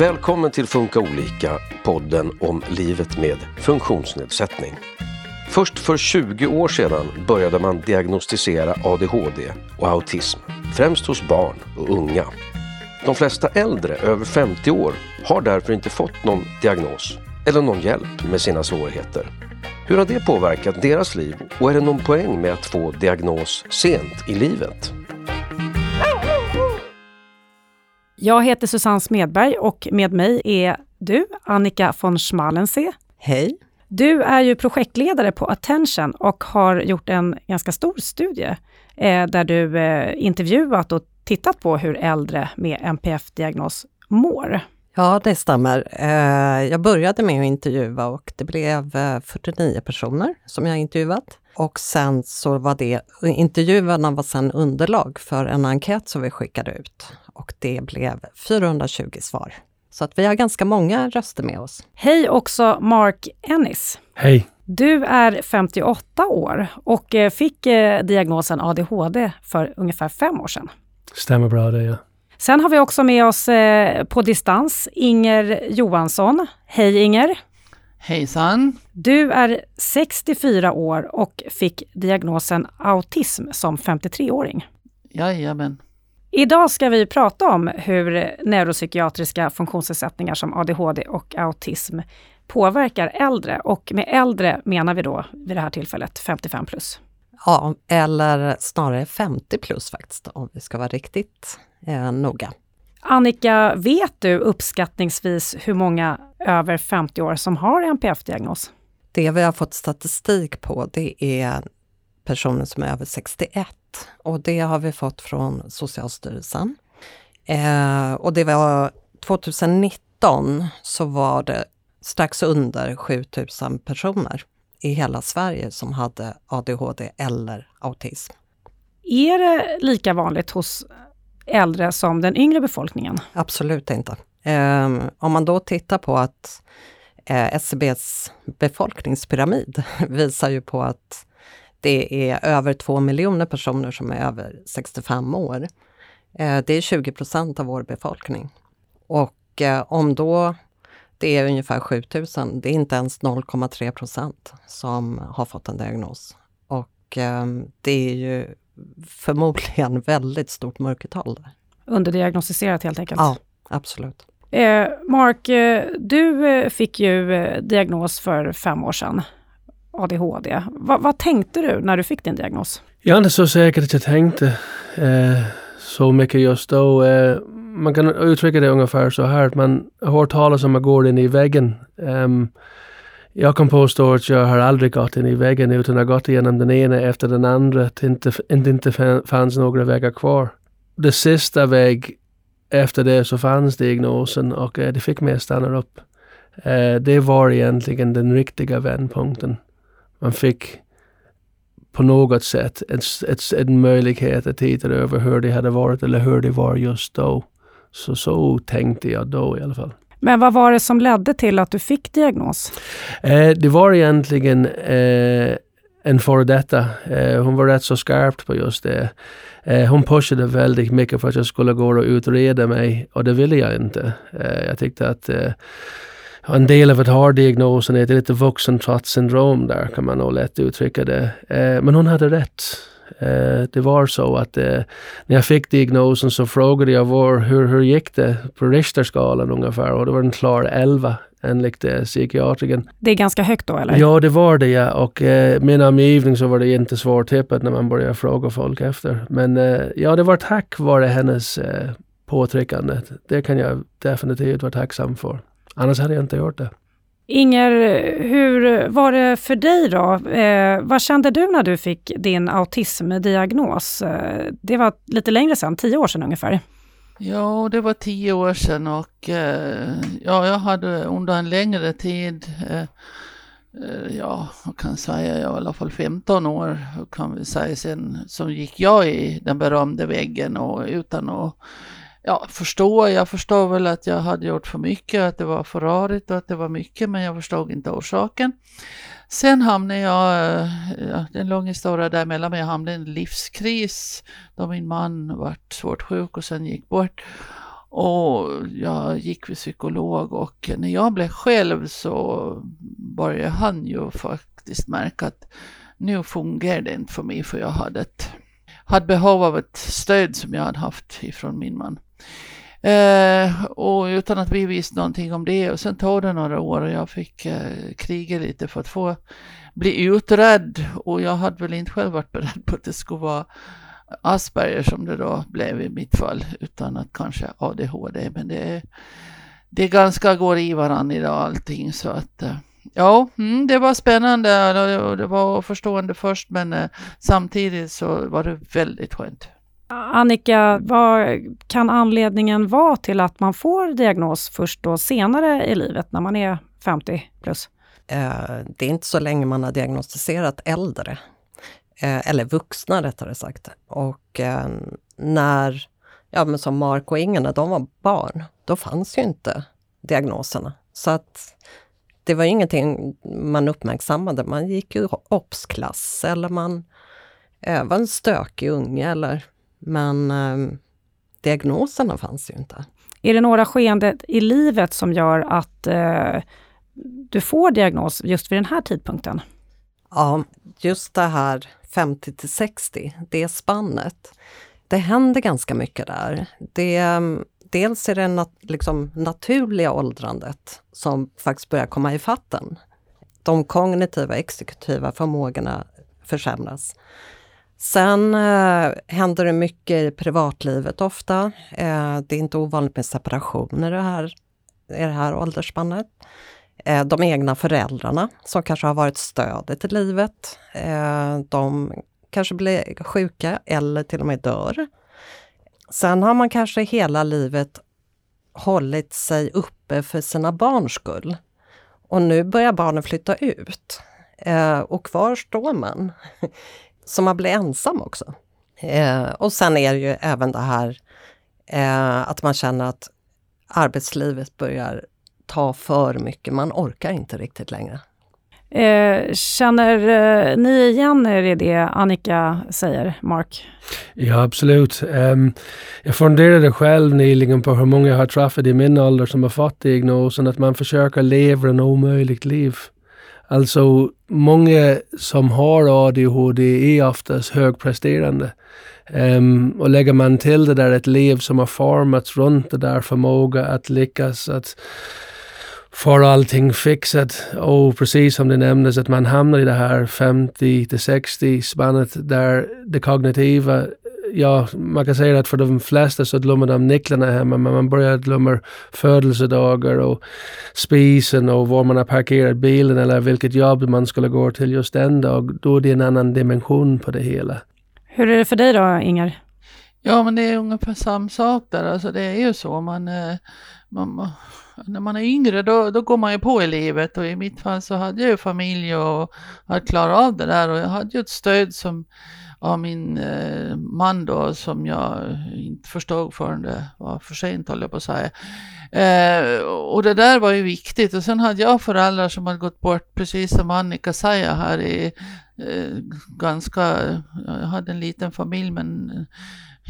Välkommen till Funka olika, podden om livet med funktionsnedsättning. Först för 20 år sedan började man diagnostisera ADHD och autism, främst hos barn och unga. De flesta äldre, över 50 år, har därför inte fått någon diagnos eller någon hjälp med sina svårigheter. Hur har det påverkat deras liv och är det någon poäng med att få diagnos sent i livet? Jag heter Susanne Smedberg och med mig är du, Annika von Schmalensee. Hej. Du är ju projektledare på Attention och har gjort en ganska stor studie eh, där du eh, intervjuat och tittat på hur äldre med NPF-diagnos mår. Ja, det stämmer. Eh, jag började med att intervjua och det blev 49 eh, personer som jag intervjuat. Och sen så var det, intervjuerna var sen underlag för en enkät som vi skickade ut. Och det blev 420 svar. Så att vi har ganska många röster med oss. Hej också Mark Ennis. Hej. Du är 58 år och eh, fick diagnosen ADHD för ungefär fem år sedan. Stämmer bra det, ja. Sen har vi också med oss eh, på distans Inger Johansson. Hej Inger! Hejsan! Du är 64 år och fick diagnosen autism som 53-åring. Jajamän. Idag ska vi prata om hur neuropsykiatriska funktionsnedsättningar som ADHD och autism påverkar äldre. Och med äldre menar vi då vid det här tillfället 55 plus. Ja, eller snarare 50 plus faktiskt, om vi ska vara riktigt eh, noga. Annika, vet du uppskattningsvis hur många över 50 år som har NPF-diagnos? Det vi har fått statistik på det är personer som är över 61 och det har vi fått från Socialstyrelsen. Eh, och det var 2019 så var det strax under 7000 personer i hela Sverige som hade ADHD eller autism. Är det lika vanligt hos äldre som den yngre befolkningen? Absolut inte. Um, om man då tittar på att eh, SCBs befolkningspyramid visar ju på att det är över två miljoner personer som är över 65 år. Eh, det är 20 procent av vår befolkning. Och eh, om då det är ungefär 7000, det är inte ens 0,3 procent som har fått en diagnos. Och eh, det är ju förmodligen väldigt stort mörkertal. Där. Underdiagnostiserat helt enkelt? Ja, absolut. Mark, du fick ju diagnos för fem år sedan, ADHD. Va, vad tänkte du när du fick din diagnos? Jag är inte så säker att jag tänkte eh, så mycket just då. Eh, man kan uttrycka det ungefär så här att man hör talas om att gå in i väggen. Um, jag kan påstå att jag har aldrig gått in i väggen utan har gått igenom den ena efter den andra. Det inte, inte, inte fanns några vägar kvar. Det sista väg efter det så fanns diagnosen och eh, det fick mig att stanna upp. Eh, det var egentligen den riktiga vändpunkten. Man fick på något sätt ett, ett, en möjlighet att titta över hur det hade varit eller hur det var just då. Så så tänkte jag då i alla fall. Men vad var det som ledde till att du fick diagnos? Eh, det var egentligen eh, en före detta. Eh, hon var rätt så skarpt på just det. Eh, hon pushade väldigt mycket för att jag skulle gå och utreda mig och det ville jag inte. Eh, jag tyckte att eh, en del av att ha diagnosen är lite vuxentrotssyndrom där kan man nog lätt uttrycka det. men hon hade rätt. Eh, det var så att eh, när jag fick diagnosen så frågade jag var, hur, hur gick det på Richterskalan ungefär och det var en klar 11 enligt eh, psykiatriken. Det är ganska högt då eller? Ja, det var det ja. Och eh, min omgivning så var det inte svårtippat när man började fråga folk efter. Men eh, ja, det var tack vare hennes eh, påtryckande. Det kan jag definitivt vara tacksam för. Annars hade jag inte gjort det. Inger, hur var det för dig då? Eh, vad kände du när du fick din autismdiagnos? Eh, det var lite längre sedan, tio år sedan ungefär. Ja, det var tio år sedan och eh, ja, jag hade under en längre tid, eh, eh ja, jag kan säga, jag var i alla fall 15 år kan vi säga sen, som gick jag i den berömda väggen och utan att ja, förstå. Jag förstår väl att jag hade gjort för mycket, att det var för rörigt och att det var mycket, men jag förstod inte orsaken. Sen hamnade jag, eh, ja, en lång historia däremellan, men jag hamnade i en livskris då min man var svårt sjuk och sen gick bort. Och jag gick vid psykolog och när jag blev själv så började han ju faktiskt märka att nu fungerar det inte för mig för jag hade, ett, hade behov av ett stöd som jag hade haft ifrån min man. Eh, och utan att vi visste någonting om det och sen tog det några år och jag fick eh, kriga lite för att få bli utredd och jag hade väl inte själv varit beredd på att det skulle vara Asperger som det då blev i mitt fall, utan att kanske ADHD. Men det är, det är ganska går i varandra idag allting så att eh, ja, mm, det var spännande och det var förstående först men eh, samtidigt så var det väldigt skönt. Annika, vad kan anledningen vara till att man får diagnos först då senare i livet när man är 50 plus? Eh, det är inte så länge man har diagnostiserat äldre Eh, eller vuxna rättare sagt. Och eh, när, ja men som Mark och Inger, när de var barn, då fanns ju inte diagnoserna. Så att det var ingenting man uppmärksammade. Man gick ju obs-klass eller man var en stökig unge eller men eh, diagnoserna fanns ju inte. Är det några skeenden i livet som gör att eh, du får diagnos just vid den här tidpunkten? Ja, just det här 50 till 60, det spannet. Det händer ganska mycket där. Det, dels är det nat liksom naturliga åldrandet som faktiskt börjar komma i fatten. De kognitiva exekutiva förmågorna försämras. Sen eh, händer det mycket i privatlivet ofta. Eh, det är inte ovanligt med separationer i det här, i det här åldersspannet. Eh, de egna föräldrarna som kanske har varit stödet i livet. Eh, de kanske blir sjuka eller till och med dör. Sen har man kanske hela livet hållit sig uppe för sina barns skull. Och nu börjar barnen flytta ut. Eh, och kvar står man. Så man blir ensam också. och sen är det ju även det här att man känner att arbetslivet börjar ta för mycket. Man orkar inte riktigt längre. Eh, känner eh, ni igen er i det Annika säger, Mark? Ja, absolut. Um, jag funderade själv nyligen på hur många jag har träffat i min ålder som har fått diagnosen att man försöker leva en omöjligt liv. Alltså, många som har ADHD är oftast högpresterande. Um, och lägger man till det där ett liv som har formats runt det där förmåga att lyckas att få allting fixat. Och precis som det nämndes att man hamnar i det här 50 till 60 spannet där det kognitiva ja, man kan säga att för de flesta så glömmer de nycklarna hemma, men man börjar glömma födelsedagar och spisen och var man har parkerat bilen eller vilket jobb man skulle gå till just den dag. Då är det en annan dimension på det hela. Hur är det för dig då, Inger? Ja, men det är ungefär samma sak där. Alltså det är ju så. Man, eh, man, när man är yngre då, då går man ju på i livet och i mitt fall så hade jag ju familj och hade klarat av det där och jag hade ju ett stöd som av min eh, man då som jag inte förstod förrän det var för sent höll jag på att säga. Eh, och det där var ju viktigt och sen hade jag föräldrar som hade gått bort precis som Annika säger här i eh, ganska, jag hade en liten familj men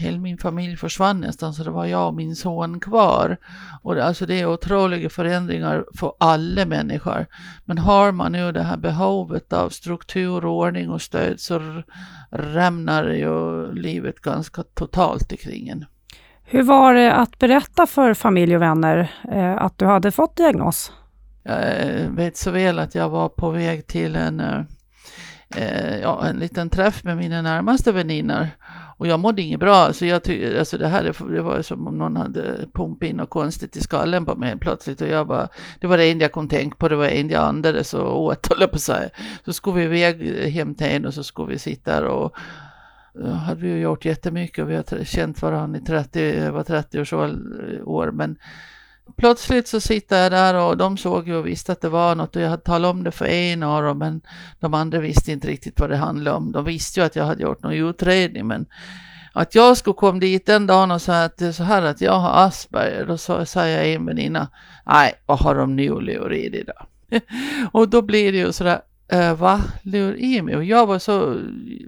hela min familj försvann nästan så det var jag och min son kvar. Och det, alltså det är otroliga förändringar för alla människor. Men har man nu det här behovet av struktur, ordning och stöd så rämnar ju livet ganska totalt ikring en. Hur var det att berätta för familj och vänner eh, att du hade fått diagnos? Jag eh, vet så väl att jag var på väg till en, eh, ja, en liten träff med mina närmaste väninnor och jag mådde inget bra. Så jag ty- alltså det, här, det var som om någon hade pumpat in något konstigt i skallen på mig plötsligt. Och jag bara, det var det enda jag kom tänka på, det var det enda jag andades och åt, höll på sig. Så skulle vi iväg eh, hem till en och så skulle vi sitta där och eh, hade vi ju gjort jättemycket och vi har känt varandra i 30, var 30 års eh, år. Men plötsligt så sitter jag där och de såg ju och visste att det var något och jag hade talat om det för en av dem men de andra visste inte riktigt vad det handlade om. De visste ju att jag hade gjort någon utredning men att jag skulle komma dit den dagen och säga att det är så här att jag har Asperger, då sa jag en väninna, nej vad har de nu lurat i då? och då blir det ju sådär, äh, va, lur i mig? Och jag var så,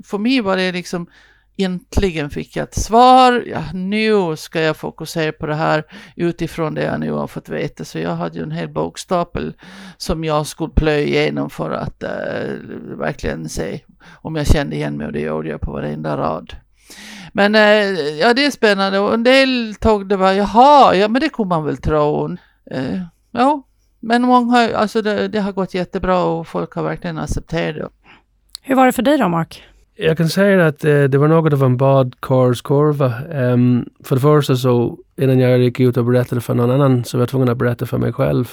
för mig var det liksom äntligen fick jag ett svar. Ja, nu ska jag fokusera på det här utifrån det jag nu har fått veta. Så jag hade ju en hel bokstapel som jag skulle plöja igenom för att uh, verkligen se om jag kände igen mig och det gjorde jag på varenda rad. Men uh, ja, det är spännande och en del tog det bara. jaha, ja men det kunde man väl tro. Uh, ja, men många, alltså det, det har gått jättebra och folk har verkligen accepterat det. Hur var det för dig då, Mark? Jag kan säga att eh, det var något av en badkarskurva. Um, ehm, för det första så innan jag gick ut och berättade för någon annan så var jag tvungen att berätta för mig själv.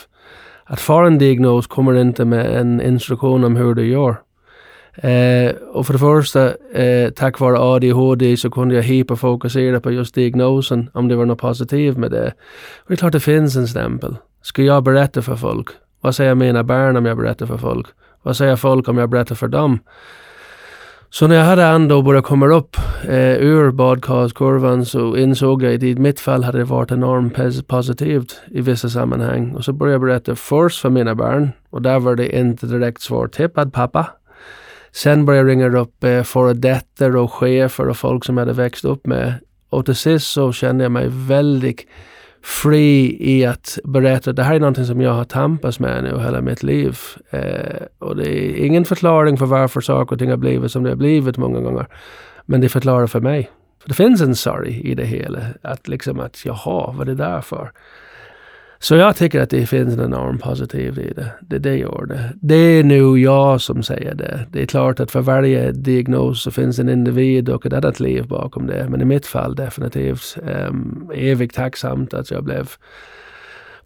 Att få en diagnos kommer inte med en instruktion om hur du gör. Eh, och för det första, eh, tack vare ADHD så kunde jag hyperfokusera på just diagnosen, om det var något positivt med det. Och det är klart det finns en stämpel. Ska jag berätta för folk? Vad säger mina barn om jag berättar för folk? Vad säger folk om jag berättar för dem? Så när jag hade ändå börjat komma upp eh, ur badkarskurvan så insåg jag att i mitt fall hade det varit enormt positivt i vissa sammanhang. Och så började jag berätta först för mina barn och där var det inte direkt svårtippad pappa. Sen började jag ringa upp eh, före och chefer och folk som jag hade växt upp med. Och till sist så kände jag mig väldigt fri i att berätta att det här är någonting som jag har tampats med nu hela mitt liv. Eh, och det är ingen förklaring för varför saker och ting har blivit som det har blivit många gånger. Men det förklarar för mig. För det finns en sorg i det hela. Att liksom att jaha, vad är det där för? Så jag tycker att det finns en enorm positiv i det. Det, det gör det. Det är nu jag som säger det. Det är klart att för varje diagnos så finns en individ och ett annat liv bakom det. Men i mitt fall definitivt um, evigt tacksamt att jag blev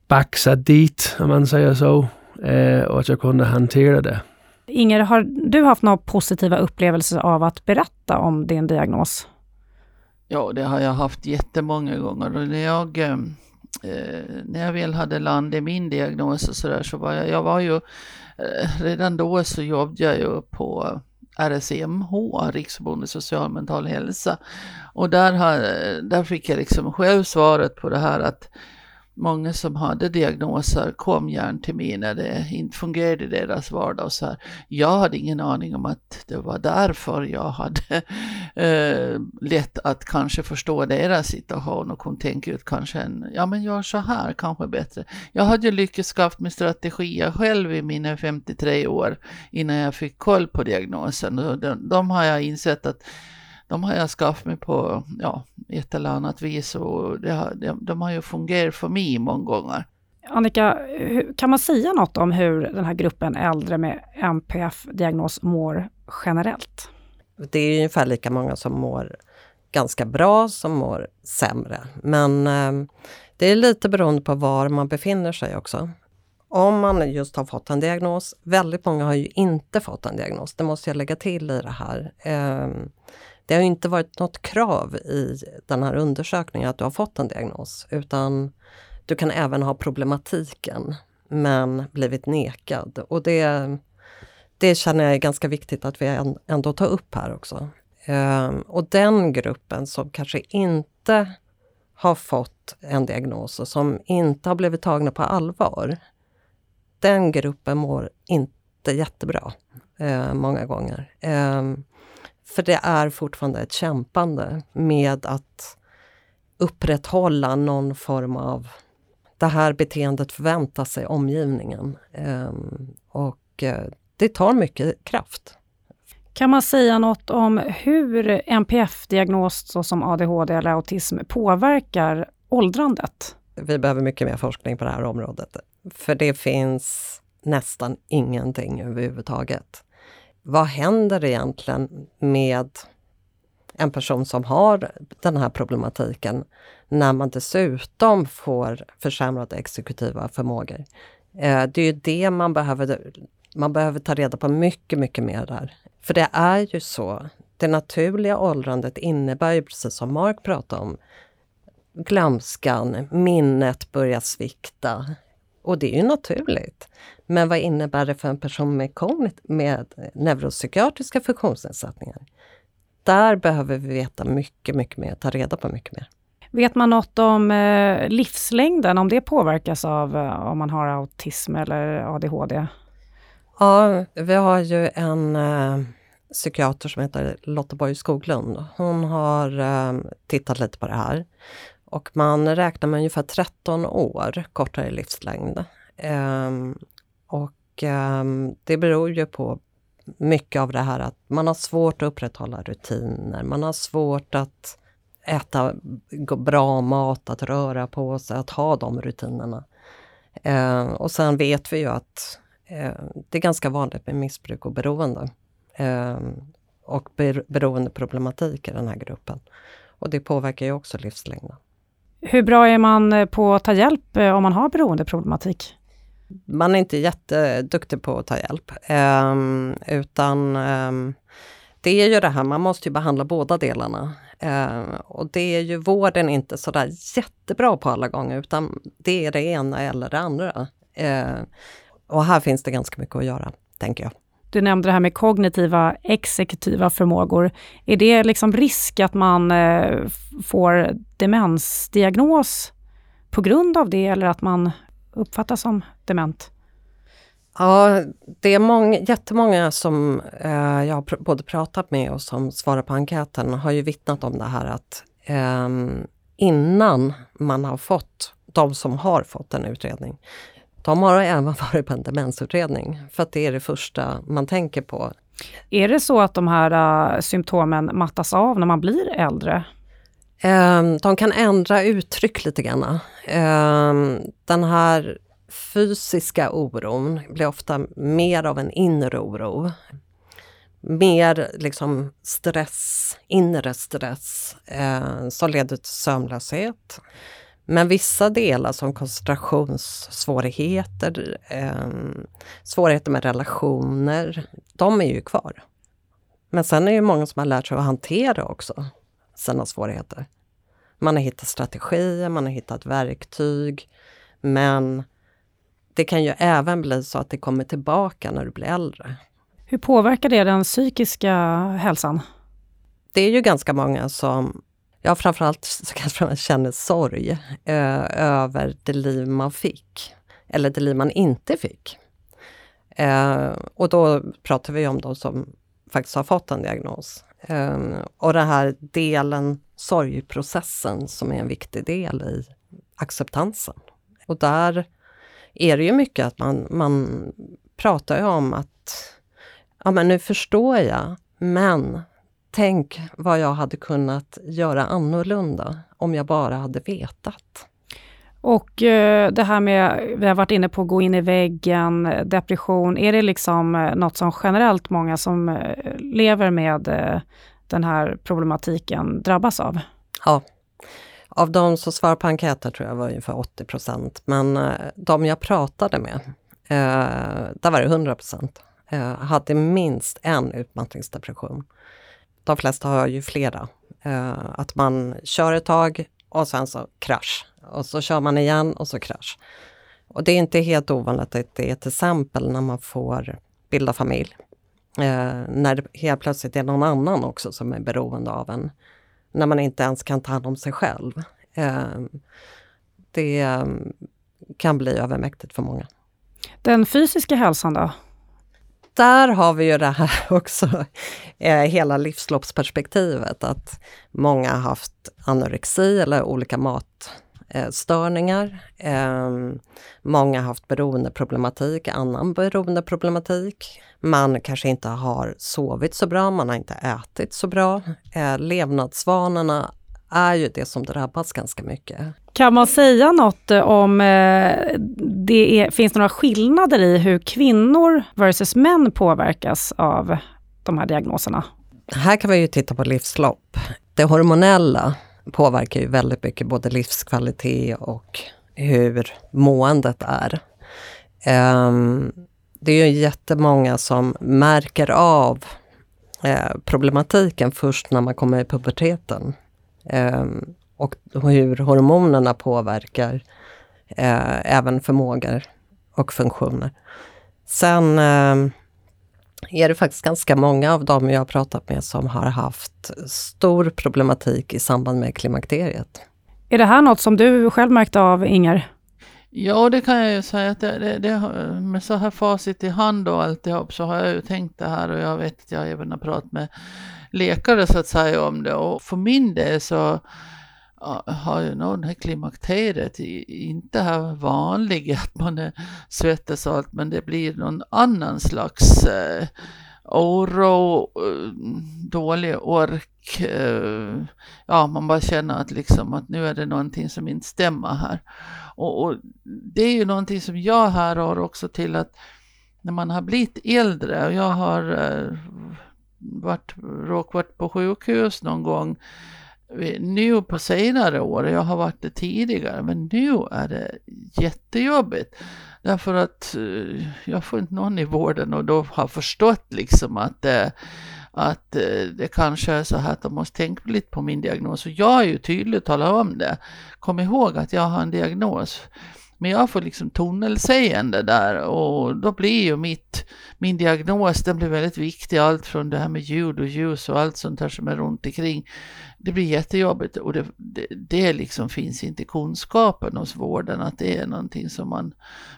baxad dit, om man säger så. Uh, och att jag kunde hantera det. Inger, har du haft några positiva upplevelser av att berätta om din diagnos? Ja, det har jag haft jättemånga gånger. Och när jag um Eh, när jag väl hade landat min diagnos och så där så var jag, jag var ju, eh, redan då så jobbade jag ju på RSMH, Riksförbundet social mental hälsa. Och där, har, där fick jag liksom själv svaret på det här att många som hade diagnoser kom gärna till mig när det inte fungerade i deras vardag. Så här. Jag hade ingen aning om att det var därför jag hade eh, lätt att kanske förstå deras situation och kunde tänka ut kanske en, ja men gör så här kanske bättre. Jag hade ju lyckats skaffa mig strategier själv i mina 53 år innan jag fick koll på diagnosen. De, de har jag insett att de har jag skaffat mig på ja, ett eller annat vis och det har, de, de har ju fungerat för mig många gånger. Annika, kan man säga något om hur den här gruppen äldre med MPF-diagnos mår generellt? Det är ungefär lika många som mår ganska bra som mår sämre. Men eh, det är lite beroende på var man befinner sig också. Om man just har fått en diagnos, väldigt många har ju inte fått en diagnos, det måste jag lägga till i det här. Eh, det har inte varit något krav i den här undersökningen att du har fått en diagnos utan du kan även ha problematiken men blivit nekad. Och det, det känner jag är ganska viktigt att vi ändå tar upp här också. Ehm, och den gruppen som kanske inte har fått en diagnos och som inte har blivit tagna på allvar. Den gruppen mår inte jättebra eh, många gånger. Eh, för det är fortfarande ett kämpande med att upprätthålla någon form av det här beteendet förväntar sig omgivningen. Um, och uh, det tar mycket kraft. Kan man säga något om hur NPF-diagnos såsom ADHD eller autism påverkar åldrandet? Vi behöver mycket mer forskning på det här området. För det finns nästan ingenting överhuvudtaget vad händer egentligen med en person som har den här problematiken när man dessutom får försämrade exekutiva förmågor. Eh, det är ju det man behöver, man behöver ta reda på mycket, mycket mer där. För det är ju så, det naturliga åldrandet innebär ju precis som Mark pratade om, glömskan, minnet börjar svikta. Och det är ju naturligt. Men vad innebär det för en person med, med neuropsykiatriska funktionsnedsättningar? Där behöver vi veta mycket, mycket mer, ta reda på mycket mer. Vet man något om eh, livslängden, om det påverkas av eh, om man har autism eller ADHD? Ja, vi har ju en eh, psykiater som heter Lotta Borg Skoglund. Hon har eh, tittat lite på det här. Och man räknar med ungefär 13 år kortare livslängd. Eh, och eh, det beror ju på mycket av det här att man har svårt att upprätthålla rutiner, man har svårt att äta bra mat, att röra på sig, att ha de rutinerna. Eh, och sen vet vi ju att eh, det är ganska vanligt med missbruk och beroende. Eh, och ber beroendeproblematik i den här gruppen. Och det påverkar ju också livslängden. Hur bra är man eh, på att ta hjälp eh, om man har beroendeproblematik? Man är inte jätteduktig på att ta hjälp, Um, utan um, det är ju det här, man måste ju behandla båda delarna. Eh, och det är ju vården inte sådär jättebra på alla gånger, utan det är det ena eller det andra. Uh, och här finns det ganska mycket att göra, tänker jag. Du nämnde det här med kognitiva exekutiva förmågor. Är det liksom risk att man eh, får demensdiagnos på grund av det eller att man uppfattas som dement? Ja, det är många, jättemånga som eh, jag har både pratat med och som svarar på enkäten har ju vittnat om det här att eh, innan man har fått, de som har fått en utredning, de har även varit på en demensutredning för att det är det första man tänker på. Är det så att de här uh, symptomen mattas av när man blir äldre? Ehm, de kan ändra uttryck lite grann. Ehm, den här fysiska oron blir ofta mer av en inre oro. Mer liksom stress, inre stress ehm, som leder till sömnlöshet. Men vissa delar som koncentrationssvårigheter, svårigheter med relationer, de är ju kvar. Men sen är det många som har lärt sig att hantera också sina svårigheter. Man har hittat strategier, man har hittat verktyg, men det kan ju även bli så att det kommer tillbaka när du blir äldre. Hur påverkar det den psykiska hälsan? Det är ju ganska många som, ja framförallt så kanske man känner sorg eh, över det liv man fick. Eller det liv man inte fick. Eh, och då pratar vi om de som faktiskt har fått en diagnos. Ehm, och den här delen, sorgprocessen, som är en viktig del i acceptansen. Och där är det ju mycket att man, man pratar ju om att ja men nu förstår jag, men tänk vad jag hade kunnat göra annorlunda om jag bara hade vetat. Och eh, det här med, vi har varit inne på att gå in i väggen, depression, är det liksom eh, något som generellt många som eh, lever med eh, den här problematiken drabbas av? Ja, av de som svarade på enkäter tror jag var ungefär 80 procent, men eh, de jag pratade med, eh, där var det 100 procent, hade minst en utmattningsdepression. De flesta har ju flera. Att man kör ett tag och sen så krasch. Och så kör man igen och så krasch. Och det är inte helt ovanligt att det är till exempel när man får bilda familj. när det helt plötsligt är någon annan också som är beroende av en när man inte ens kan ta hand om sig själv. Ehm, det ehm, kan bli övermäktigt för många. Den fysiska hälsan då? Där har vi ju det här också, eh, hela livsloppsperspektivet, att många har haft anorexi eller olika matstörningar. Ehm, många har haft beroendeproblematik, annan beroendeproblematik. Man kanske inte har sovit så bra, man har inte ätit så bra. Eh, levnadsvanorna är ju det som drabbas ganska mycket. Kan man säga något om eh, det är, finns några skillnader i hur kvinnor versus män påverkas av de här diagnoserna? Här kan vi ju titta på livslopp. Det hormonella påverkar ju väldigt mycket både livskvalitet och hur måendet är. Um, det är ju jättemånga som märker av eh, problematiken först när man kommer i puberteten. Eh, och hur hormonerna påverkar eh, även förmågor och funktioner. Sen eh, är det faktiskt ganska många av dem jag har pratat med som har haft stor problematik i samband med klimakteriet. Är det här något som du själv märkte av, Inger? Ja, det kan jag ju säga att det, det, det, med så här facit i hand och alltihop så har jag ju tänkt det här och jag vet att jag även har pratat med läkare så att säga om det och för min del så har ju nog det här klimakteriet inte här vanliga att man är svettas och allt men det blir någon annan slags eh, oro, eh, dålig ork. Eh, ja, man bara känner att liksom att nu är det någonting som inte stämmer här. Och, och det är ju någonting som jag här har också till att när man har blivit äldre och jag har eh, varit, råkat på sjukhus någon gång nu på senare år, jag har varit det tidigare, men nu är det jättejobbigt. Därför att eh, jag får inte någon i vården och då har förstått liksom att, eh, att eh, det kanske är så här att de måste tänka lite på min diagnos. Och jag är ju tydlig och talar om det. Kom ihåg att jag har en diagnos. Men jag får liksom tunnelseende där och då blir ju mitt, min diagnos, den blir väldigt viktig. Allt från det här med ljud och ljus och allt sånt där som är runt omkring. Det blir jättejobbigt och det, det, det liksom finns inte kunskapen hos vården att det är någonting som man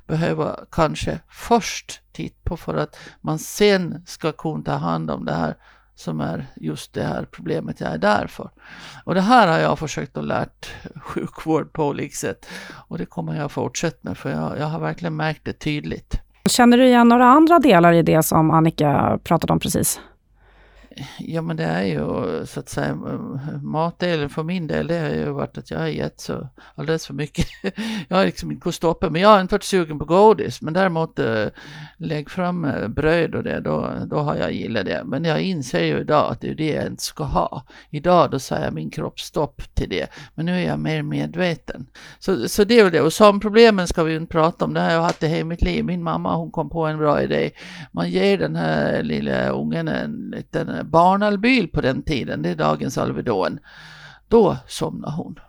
behöver kanske först titta på för att man sen ska kunna ta hand om det här som är just det här problemet jag är där för. Och det här har jag försökt att lärt sjukvård på olika sätt. Och det kommer jag fortsätta med för jag, jag har verkligen märkt det tydligt. Känner du igen några andra delar i det som Annika pratade om precis? Ja men det är ju så att säga matdelen för min del det har ju varit att jag har gett så alldeles för mycket. jag har liksom inte kunnat stoppa men jag har inte varit sugen på godis men däremot äh, lägg fram eh, bröd och det då, då har jag gillat det. Men jag inser ju idag att det är det jag inte ska ha. Idag då säger min kropp stopp till det men nu är jag mer medveten. Så, så det är väl det och sömnproblemen ska vi ju inte prata om. Det har jag haft i hela mitt liv. Min mamma hon kom på en bra idé. Man ger den här lilla ungen en liten Barnalbyl på den tiden, det är dagens Alvedon. Då somnar hon.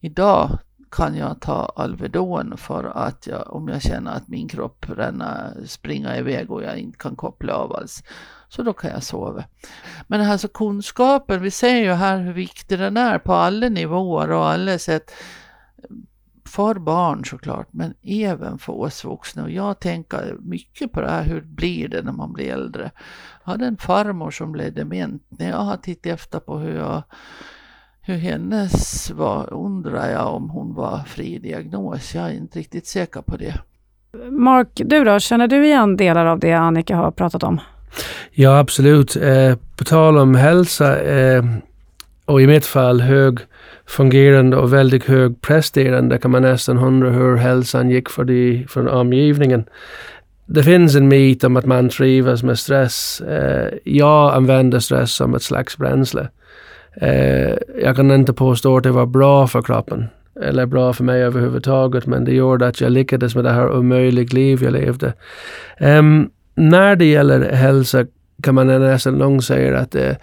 Idag kan jag ta Alvedon för att jag, om jag känner att min kropp ränna, springa iväg och jag inte kan koppla av alls. Så då kan jag sova. Men alltså kunskapen, vi ser ju här hur viktig den är på alla nivåer och alla sätt för barn såklart, men även för oss vuxna. Och jag tänker mycket på det här, hur blir det när man blir äldre? Hade en farmor som blev dement. När jag har tittat efter på hur, jag, hur hennes var, undrar jag om hon var fri diagnos. Jag är inte riktigt säker på det. Mark, du då, känner du igen delar av det Annika har pratat om? Ja, absolut. Eh, på tal om hälsa eh, och i mitt fall hög fungerande och väldigt högpresterande kan man nästan undra hur hälsan gick för, de, för omgivningen. Det finns en myt om att man trivs med stress. Eh, jag använder stress som ett slags bränsle. Eh, jag kan inte påstå att det var bra för kroppen eller bra för mig överhuvudtaget, men det gjorde att jag lyckades med det här omöjliga liv jag levde. Um, när det gäller hälsa kan man nästan långt säga att det,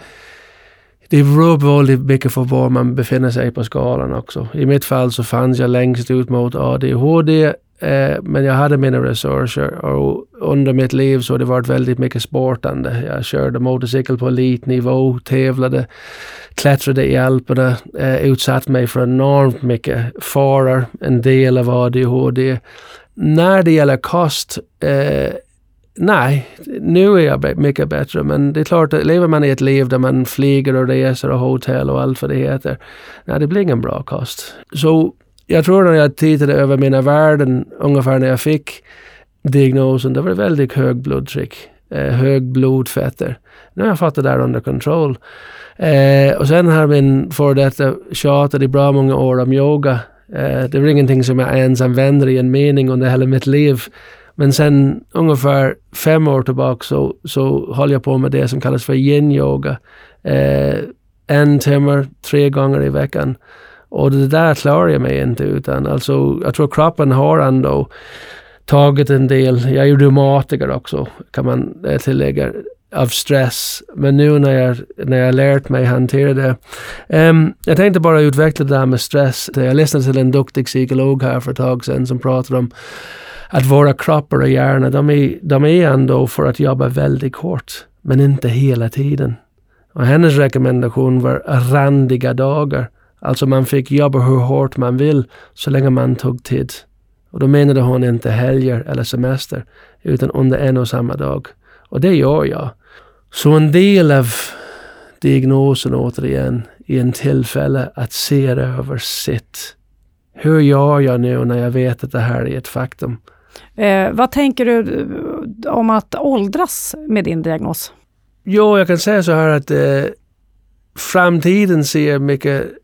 det beror väldigt mycket på var man befinner sig på skalan också. I mitt fall så fanns jag längst ut mot ADHD, eh, men jag hade mina resurser och under mitt liv så har det varit väldigt mycket sportande. Jag körde motorcykel på elitnivå, tävlade, klättrade i Alperna, eh, utsatt mig för enormt mycket faror, en del av ADHD. När det gäller kost eh, Nej, nu är jag mycket bättre, men det är klart, lever man i ett liv där man flyger och reser och hotell och allt vad det heter, nej, det blir ingen bra kost. Så jag tror när jag tittade över mina värden, ungefär när jag fick diagnosen, det var väldigt hög blodtryck, eh, hög blodfetter. Nu har jag fått det där under kontroll. Eh, och sen har min före detta tjatat i bra många år om yoga. Eh, det är ingenting som jag ens använder i en mening under hela mitt liv. Men sen ungefär fem år tillbaka så, så håller jag på med det som kallas för yin-yoga. Eh, en timme, tre gånger i veckan. Och det där klarar jag mig inte utan. Alltså, jag tror kroppen har ändå tagit en del, jag är ju reumatiker också, kan man eh, tillägga, av stress. Men nu när jag, när jag lärt mig hantera det. Um, jag tänkte bara utveckla det där med stress. Jag lyssnade till en duktig psykolog här för ett tag sedan som pratade om att våra kroppar och hjärna, de är, de är ändå för att jobba väldigt hårt, men inte hela tiden. Och hennes rekommendation var randiga dagar. Alltså man fick jobba hur hårt man vill så länge man tog tid. Och då menade hon inte helger eller semester, utan under en och samma dag. Och det gör jag. Så en del av diagnosen återigen i en tillfälle att se över sitt. Hur gör jag nu när jag vet att det här är ett faktum? Eh, vad tänker du om att åldras med din diagnos? Jo, jag kan säga så här att eh, framtiden ser mycket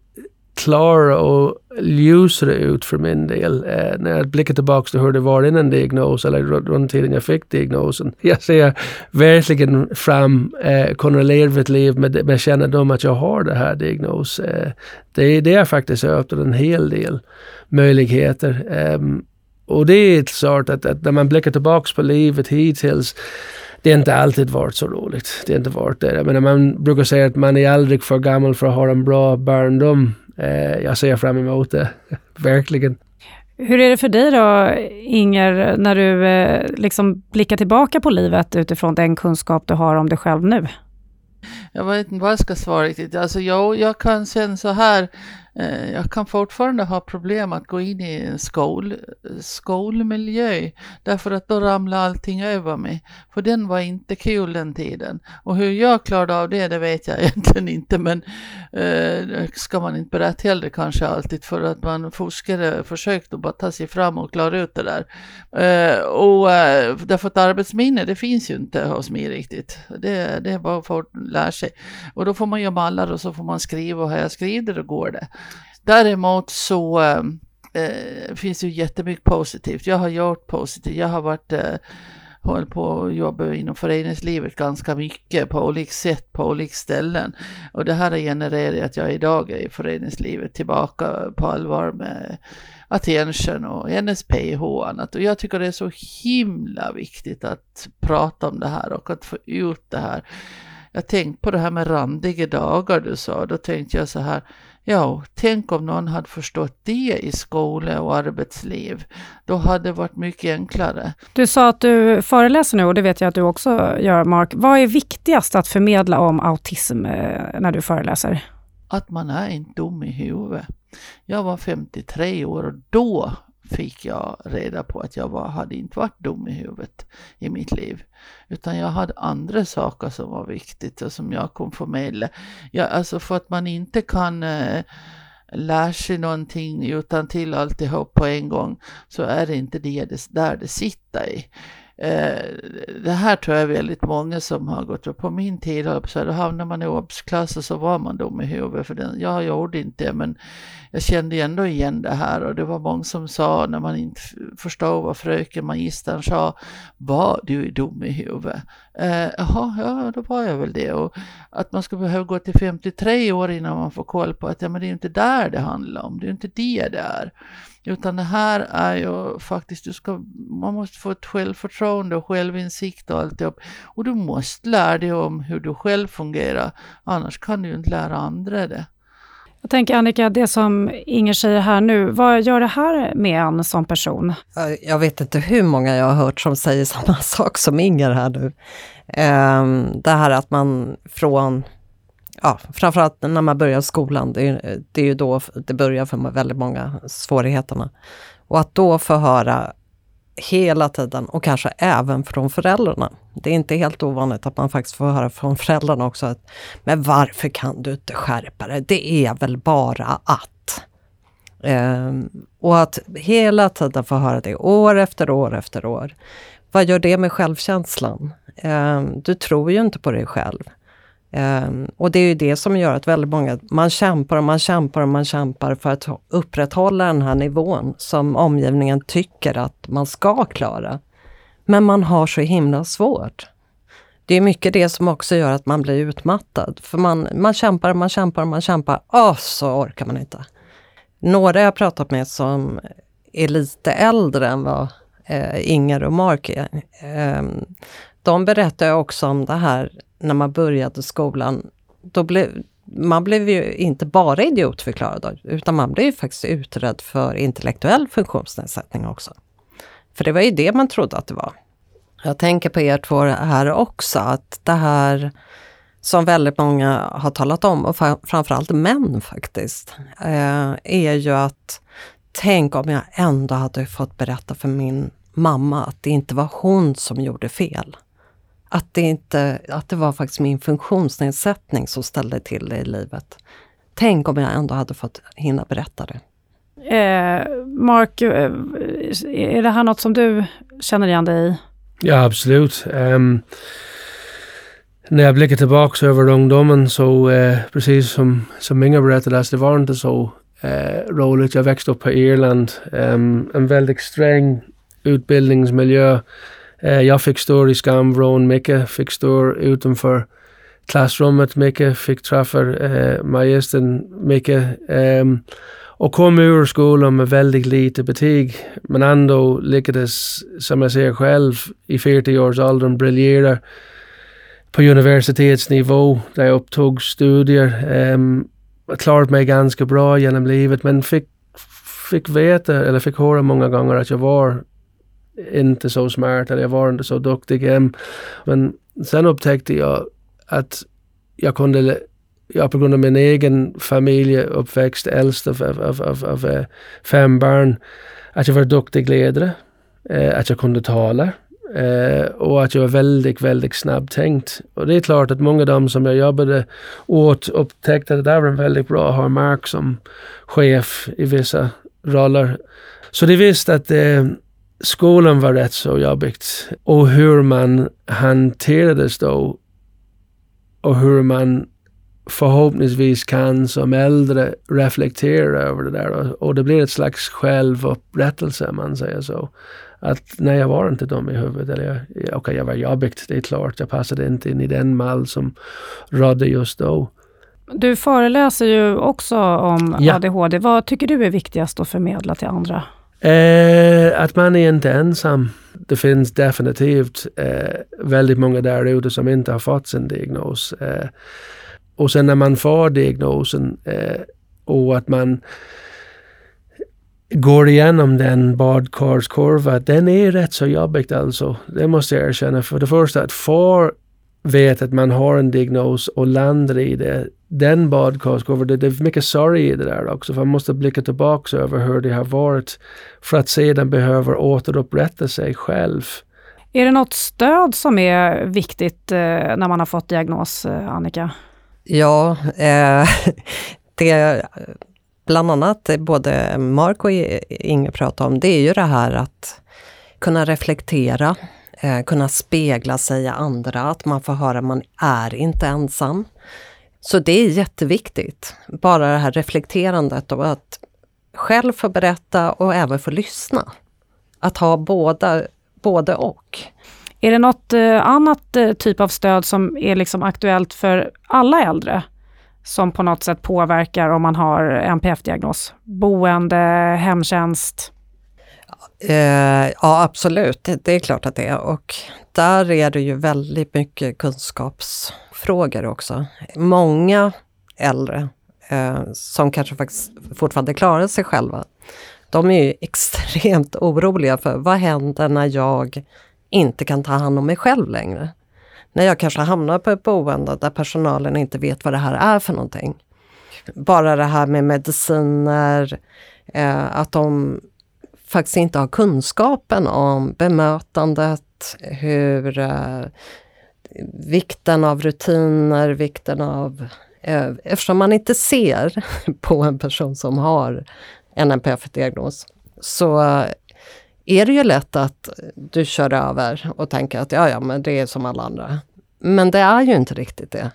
klarare och ljusare ut för min del eh, när jag blickar tillbaka till hur det var innan diagnos eller runt tiden jag fick diagnosen. Jag ser verkligen fram eh, kunna leva ett liv med, med kännedom att jag har det här diagnos. Eh, det, det är faktiskt öppnat en hel del möjligheter. Eh, och det är klart att, att när man blickar tillbaka på livet hittills det har inte alltid varit så roligt. Det har inte varit det. Jag menar, man brukar säga att man är aldrig för gammal för att ha en bra barndom. Eh, jag ser fram emot det, verkligen. Hur är det för dig då, Inger, när du eh, liksom blickar tillbaka på livet utifrån den kunskap du har om dig själv nu? Jag vet inte vad jag ska svara riktigt. Alltså jag, jag kan känna så här Eh, jag kan fortfarande ha problem att gå in i en skol, skolmiljö därför att då ramlar allting över mig. För den var inte kul den tiden. Och hur jag klarade av det, det vet jag egentligen inte. Men eh, ska man inte berätta heller kanske alltid för att man fuskade försökte bara ta sig fram och klara ut det där. Eh, och eh, därför att arbetsminne, det finns ju inte hos mig riktigt. Det, det är bara för att lära sig. Och då får man göra mallar och så får man skriva och har jag skrivit det, då går det. Däremot så eh, finns det ju jättemycket positivt. Jag har gjort positivt. Jag har varit eh, håller på att jobba inom föreningslivet ganska mycket på olika sätt på olika ställen. Och det här har genererat att jag idag är i föreningslivet tillbaka på allvar med Attention och NSPH och annat. Och jag tycker det är så himla viktigt att prata om det här och att få ut det här. Jag tänkte på det här med randiga dagar du sa, då tänkte jag så här, Ja, tänk om någon hade förstått det i skola och arbetsliv. Då hade det varit mycket enklare. Du sa att du föreläser nu och det vet jag att du också gör, Mark. Vad är viktigast att förmedla om autism eh, när du föreläser? Att man är inte dum i huvudet. Jag var 53 år och då fick jag reda på att jag var, hade inte varit dum i huvudet i mitt liv. Utan jag hade andra saker som var viktigt och som jag kunde förmedla. Ja, alltså för att man inte kan eh, lära sig någonting utan till alltihop på en gång så är det inte det, det där det sitter i. Eh, det här tror jag är väldigt många som har gått upp på min tid, så då hamnade man i obsklass och så var man dum i huvudet. För den, jag gjorde inte det, men jag kände ändå igen det här och det var många som sa när man inte förstod vad fröken magistern sa, var du är dum i huvudet? Eh, jaha, ja då var jag väl det. Och att man ska behöva gå till 53 år innan man får koll på att ja, men det är inte där det handlar om, det är inte det det är. Utan det här är ju faktiskt, du ska, man måste få ett självförtroende och självinsikt och alltihop. Och du måste lära dig om hur du själv fungerar, annars kan du ju inte lära andra det. Jag tänker Annika, det som Inger säger här nu, vad gör det här med en som person? Jag vet inte hur många jag har hört som säger samma sak som Inger här nu. Ehm, det här att man från, ja, framförallt när man börjar skolan, det är, det är ju då det börjar för väldigt många svårigheterna. Och att då få höra hela tiden och kanske även från föräldrarna. Det är inte helt ovanligt att man faktiskt får höra från föräldrarna också att Men varför kan du inte skärpa dig? Det är väl bara att. Um, och att hela tiden få höra det år efter år efter år. Vad gör det med självkänslan? Um, du tror ju inte på dig själv. Um, och det är ju det som gör att väldigt många, man kämpar och man kämpar och man kämpar för att upprätthålla den här nivån som omgivningen tycker att man ska klara. Men man har så himla svårt. Det är mycket det som också gör att man blir utmattad. För man, man kämpar, man kämpar, man kämpar, och så orkar man inte. Några jag pratat med som är lite äldre än vad eh, Inger och Mark är, eh, de berättar också om det här när man började skolan, då blev, man blev ju inte bara idiotförklarad utan man blev ju faktiskt utredd för intellektuell funktionsnedsättning också. För det var ju det man trodde att det var. Jag tänker på er två här också, att det här som väldigt många har talat om, och framförallt män faktiskt, eh, är ju att tänk om jag ändå hade fått berätta för min mamma att det inte var hon som gjorde fel. Att det, inte, att det var faktiskt min funktionsnedsättning som ställde till det i livet. Tänk om jag ändå hade fått hinna berätta det. Eh, Mark, eh, är det här något som du känner igen dig i? Ja, absolut. Um, när jag blickar tillbaka över ungdomen så, eh, precis som, som Inga berättade, alltså det var inte så eh, roligt. Jag växte upp på Irland, um, en väldigt sträng utbildningsmiljö. Eh, jag fick stå i skamvrån, mycket fick stå utanför klassrummet, mycket fick träffa eh, magistern, mycket. Um, ehm, och kom ur skolan med väldigt lite betyg, men ändå lyckades, som jag säger själv, i 40 års åldern briljera på universitetsnivå där jag upptog studier. Um, klarat mig ganska bra genom livet men fick, fick veta, eller fick höra många gånger att jag var inte så smart eller jag var inte så duktig. Um, men sen upptäckte jag att jag kunde jag på grund av min egen familjeuppväxt, äldst av, av, av, av, av eh, fem barn, att jag var duktig ledare, eh, att jag kunde tala eh, och att jag var väldigt, väldigt snabbtänkt. Och det är klart att många av dem som jag jobbade åt upptäckte att det var väldigt bra att ha Mark som chef i vissa roller. Så de visste att eh, skolan var rätt så jobbigt och hur man hanterades då och hur man förhoppningsvis kan som äldre reflektera över det där och, och det blir ett slags självupprättelse, om man säger så. Att nej, jag var inte dum i huvudet. Eller okej, okay, jag var jobbigt, det är klart. Jag passade inte in i den mall som rådde just då. Du föreläser ju också om ja. ADHD. Vad tycker du är viktigast att förmedla till andra? Eh, att man är inte ensam. Det finns definitivt eh, väldigt många där ute som inte har fått sin diagnos. Eh, och sen när man får diagnosen eh, och att man går igenom den badkarskurva, den är rätt så jobbigt alltså. Det måste jag erkänna. För det första, att få veta att man har en diagnos och landar i det, den badkarskurvan, det, det är mycket sorg i det där också. För man måste blicka tillbaka över hur det har varit för att sedan behöver återupprätta sig själv. Är det något stöd som är viktigt eh, när man har fått diagnos, eh, Annika? Ja, eh, det bland annat både Mark och Inge pratar om, det är ju det här att kunna reflektera, eh, kunna spegla sig i andra, att man får höra att man är inte ensam. Så det är jätteviktigt, bara det här reflekterandet och att själv få berätta och även få lyssna. Att ha båda, både och. Är det något eh, annat eh, typ av stöd som är liksom aktuellt för alla äldre? Som på något sätt påverkar om man har NPF-diagnos? Boende, hemtjänst? Eh, ja, absolut. Det, det, är klart att det är. Och där är det ju väldigt mycket kunskapsfrågor också. Många äldre eh, som kanske faktiskt fortfarande klarar sig själva, de är ju extremt oroliga för vad händer när jag inte kan ta hand om mig själv längre. När jag kanske hamnar på ett boende där personalen inte vet vad det här är för någonting. Bara det här med mediciner, eh, att de faktiskt inte har kunskapen om bemötandet, hur eh, vikten av rutiner, vikten av... Eh, eftersom man inte ser på en person som har en NPF-diagnos så är det ju lätt att du kör över och tänker att ja, ja, men det är som alla andra. Men det är ju inte riktigt det.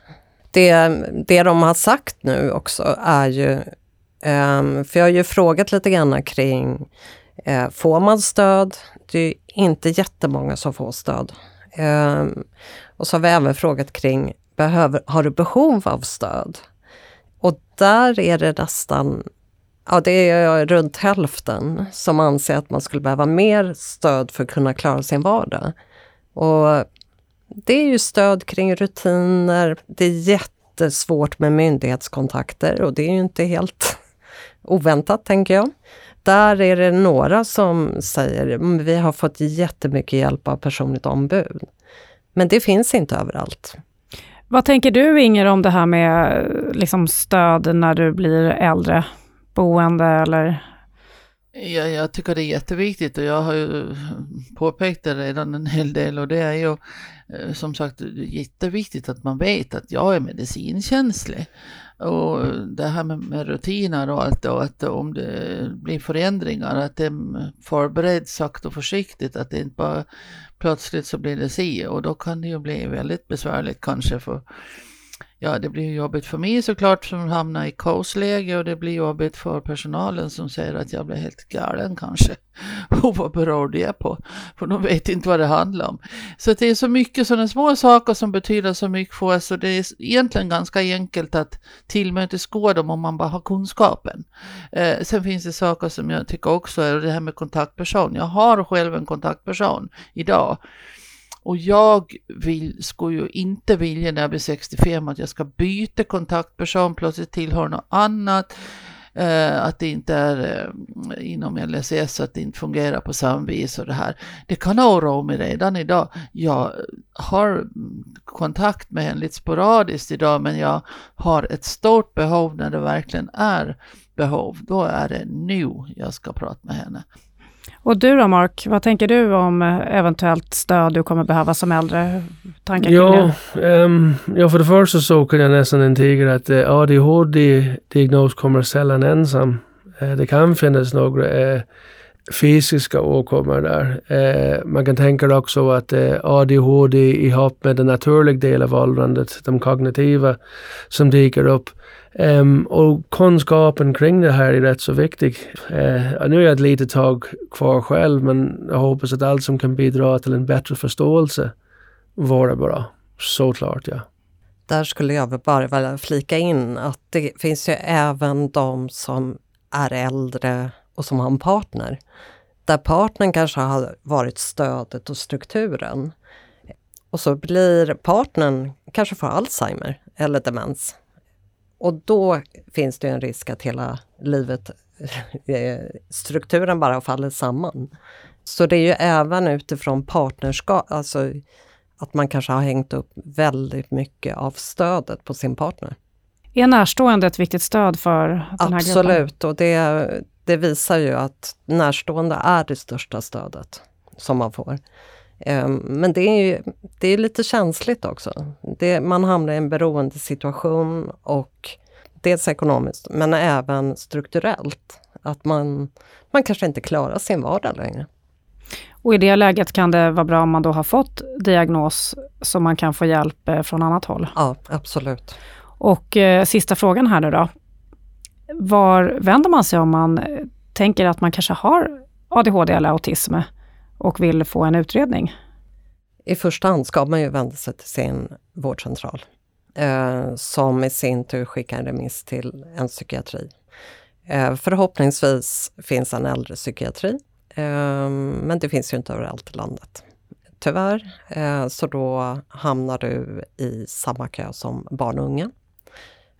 Det, det de har sagt nu också är ju, um, för jag har ju frågat lite grann kring, Eh, får man stöd? Det är inte jättemånga som får stöd. Eh, och så har vi även frågat kring, behöver, har du behov av stöd? Och där är det nästan Ja, det är runt hälften som anser att man skulle behöva mer stöd för att kunna klara sin vardag. Och det är ju stöd kring rutiner, det är jättesvårt med myndighetskontakter och det är ju inte helt oväntat, tänker jag. Där är det några som säger att vi har fått jättemycket hjälp av personligt ombud. Men det finns inte överallt. Vad tänker du Inger om det här med liksom stöd när du blir äldre? boende eller? Ja, jag tycker det är jätteviktigt och jag har ju påpekat det redan en hel del och det är ju Eh, som sagt jätteviktigt att man vet att jag är medicinkänslig. Och det här med, med rutiner och allt och att om det blir förändringar att det förbereds sakta och försiktigt att det inte bara plötsligt så blir det si och då kan det ju bli väldigt besvärligt kanske för ja, det blir jobbigt för mig såklart som hamnar i kaosläge och det blir jobbigt för personalen som säger att jag blir helt galen kanske. Och vad beror det på? För de vet inte vad det handlar om. Så det är så mycket sådana små saker som betyder så mycket för oss och det är egentligen ganska enkelt att tillmötesgå dem om man bara har kunskapen. Eh, sen finns det saker som jag tycker också är det här med kontaktperson. Jag har själv en kontaktperson idag och jag vill, skulle ju inte vilja när jag blir 65 att jag ska byta kontaktperson, plötsligt tillhör något annat. Eh, att det inte är eh, inom LSS, att det inte fungerar på samma vis och det här. Det kan oroa mig redan idag. Jag har kontakt med henne lite sporadiskt idag, men jag har ett stort behov när det verkligen är behov. Då är det nu jag ska prata med henne. Och du då Mark, vad tänker du om eh, eventuellt stöd du kommer behöva som äldre? Tankar ja, um, ja, för det första så kan jag nästan intyga att uh, eh, ADHD-diagnos kommer sällan ensam. Uh, det kan finnas några uh, fysiska åkommor där. Eh, man kan tänka också att eh, ADHD ihop med den naturliga delen av åldrandet, de kognitiva som dyker upp, Um, och kunskapen kring det här är rätt så viktig. Uh, nu är jag ett litet tag kvar själv, men jag hoppas att allt som kan bidra till en bättre förståelse vore bra. Såklart, ja. Där skulle jag bara vilja flika in att det finns ju även de som är äldre och som har en partner. Där partnern kanske har varit stödet och strukturen. Och så blir partnern kanske får Alzheimer eller demens och då finns det en risk att hela livet, eh, strukturen bara faller samman. Så det är ju även utifrån partnerskap, alltså att man kanske har hängt upp väldigt mycket av stödet på sin partner. Är närstående ett viktigt stöd för den här gruppen? Absolut, och det, det visar ju att närstående är det största stödet som man får. Ehm, men det är, ju, det är lite känsligt också. Det, man hamnar i en beroendesituation och dels ekonomiskt men även strukturellt. Att man, man kanske inte klarar sin vardag längre. Och i det läget kan det vara bra om man då har fått diagnos så man kan få hjälp eh, från annat håll? Ja, absolut. Och eh, sista frågan här nu då. Var vänder man sig om man eh, tänker att man kanske har ADHD eller autism och vill få en utredning? I första hand ska man ju vända sig till sin vårdcentral eh, som i sin tur skickar en remiss till en psykiatri. Eh, förhoppningsvis finns en äldrepsykiatri, eh, men det finns ju inte överallt i landet. Tyvärr, eh, så då hamnar du i samma kö som barn och unga.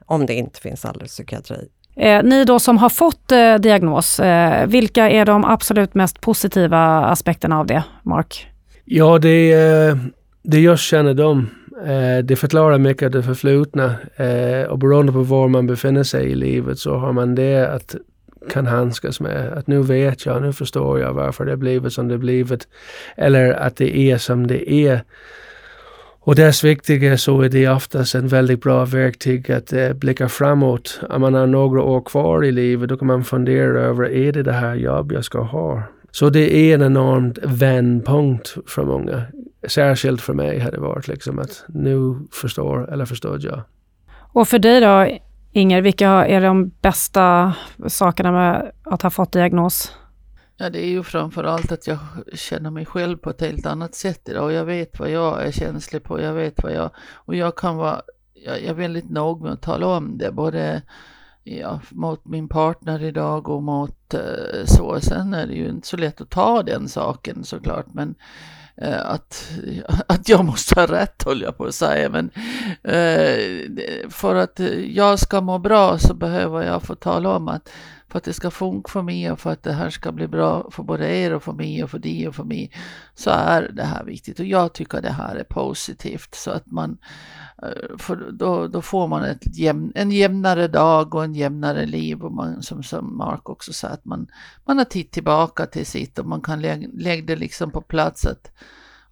Om det inte finns äldrepsykiatri Eh, ni då som har fått eh, diagnos, eh, vilka är de absolut mest positiva aspekterna av det, Mark? Ja, det, eh, det jag känner dem. Eh, det förklarar mycket av det förflutna eh, och beroende på var man befinner sig i livet så har man det att kan handskas med. Att nu vet jag, nu förstår jag varför det blivit som det blivit. Eller att det är som det är. Och dessviktigare så är det oftast en väldigt bra verktyg att eh, blicka framåt. Om man har några år kvar i livet då kan man fundera över, är det det här jobb jag ska ha? Så det är en enorm vändpunkt för många. Särskilt för mig har det varit liksom att nu förstår, eller förstod jag. Och för dig då, Inger, vilka är de bästa sakerna med att ha fått diagnos? Ja, det är ju framförallt att jag känner mig själv på ett helt annat sätt idag. Jag vet vad jag är känslig på. Jag vet vad jag... Och jag kan vara... Jag är väldigt nog med att tala om det. Både ja, mot min partner idag och mot eh, så. Sen är det ju inte så lätt att ta den saken såklart. Men eh, att, att jag måste ha rätt höll jag på att säga. Men eh, för att jag ska må bra så behöver jag få tala om att för att det ska funka för mig och för att det här ska bli bra för både er och för mig och för dig och för mig så är det här viktigt. Och jag tycker det här är positivt så att man eh, för då, då får man ett jämn, en jämnare dag och en jämnare liv. Och man, som, som Mark också sa att man, man har tid tillbaka till sitt och man kan lägga, lägga det liksom på plats att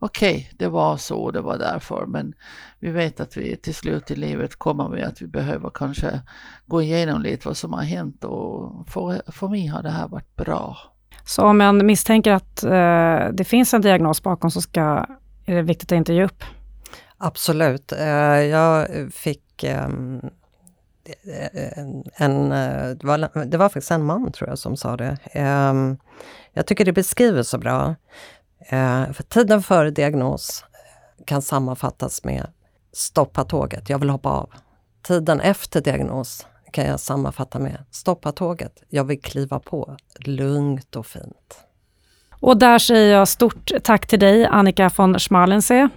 okej, okay, det var så, det var därför, men vi vet att vi till slut i livet kommer vi att vi behöver kanske gå igenom lite vad som har hänt och för, för mig har det här varit bra. Så om man misstänker att eh, det finns en diagnos bakom så ska, är det viktigt att inte ge upp? Absolut. Eh, jag fick ehm, en, eh, det var, det var faktiskt en man tror jag som sa det. Ehm, jag tycker det beskriver så bra. Eh, för tiden före diagnos kan sammanfattas med stoppa tåget, jag vill hoppa av. Tiden efter diagnos kan jag sammanfatta med stoppa tåget, jag vill kliva på, lugnt och fint. Och där säger jag stort tack till dig Annika von Schmalensee.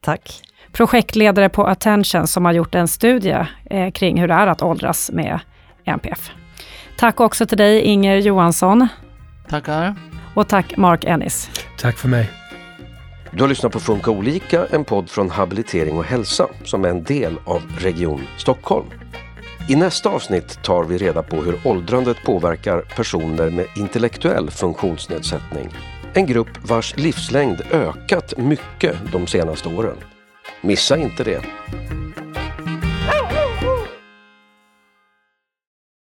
Tack. Projektledare på Attention som har gjort en studie eh, kring hur det är att åldras med NPF. Tack också till dig Inger Johansson. Tackar. Och tack Mark Ennis. Tack för mig. Du har lyssnat på Funka olika, en podd från Habilitering och hälsa som är en del av Region Stockholm. I nästa avsnitt tar vi reda på hur åldrandet påverkar personer med intellektuell funktionsnedsättning. En grupp vars livslängd ökat mycket de senaste åren. Missa inte det!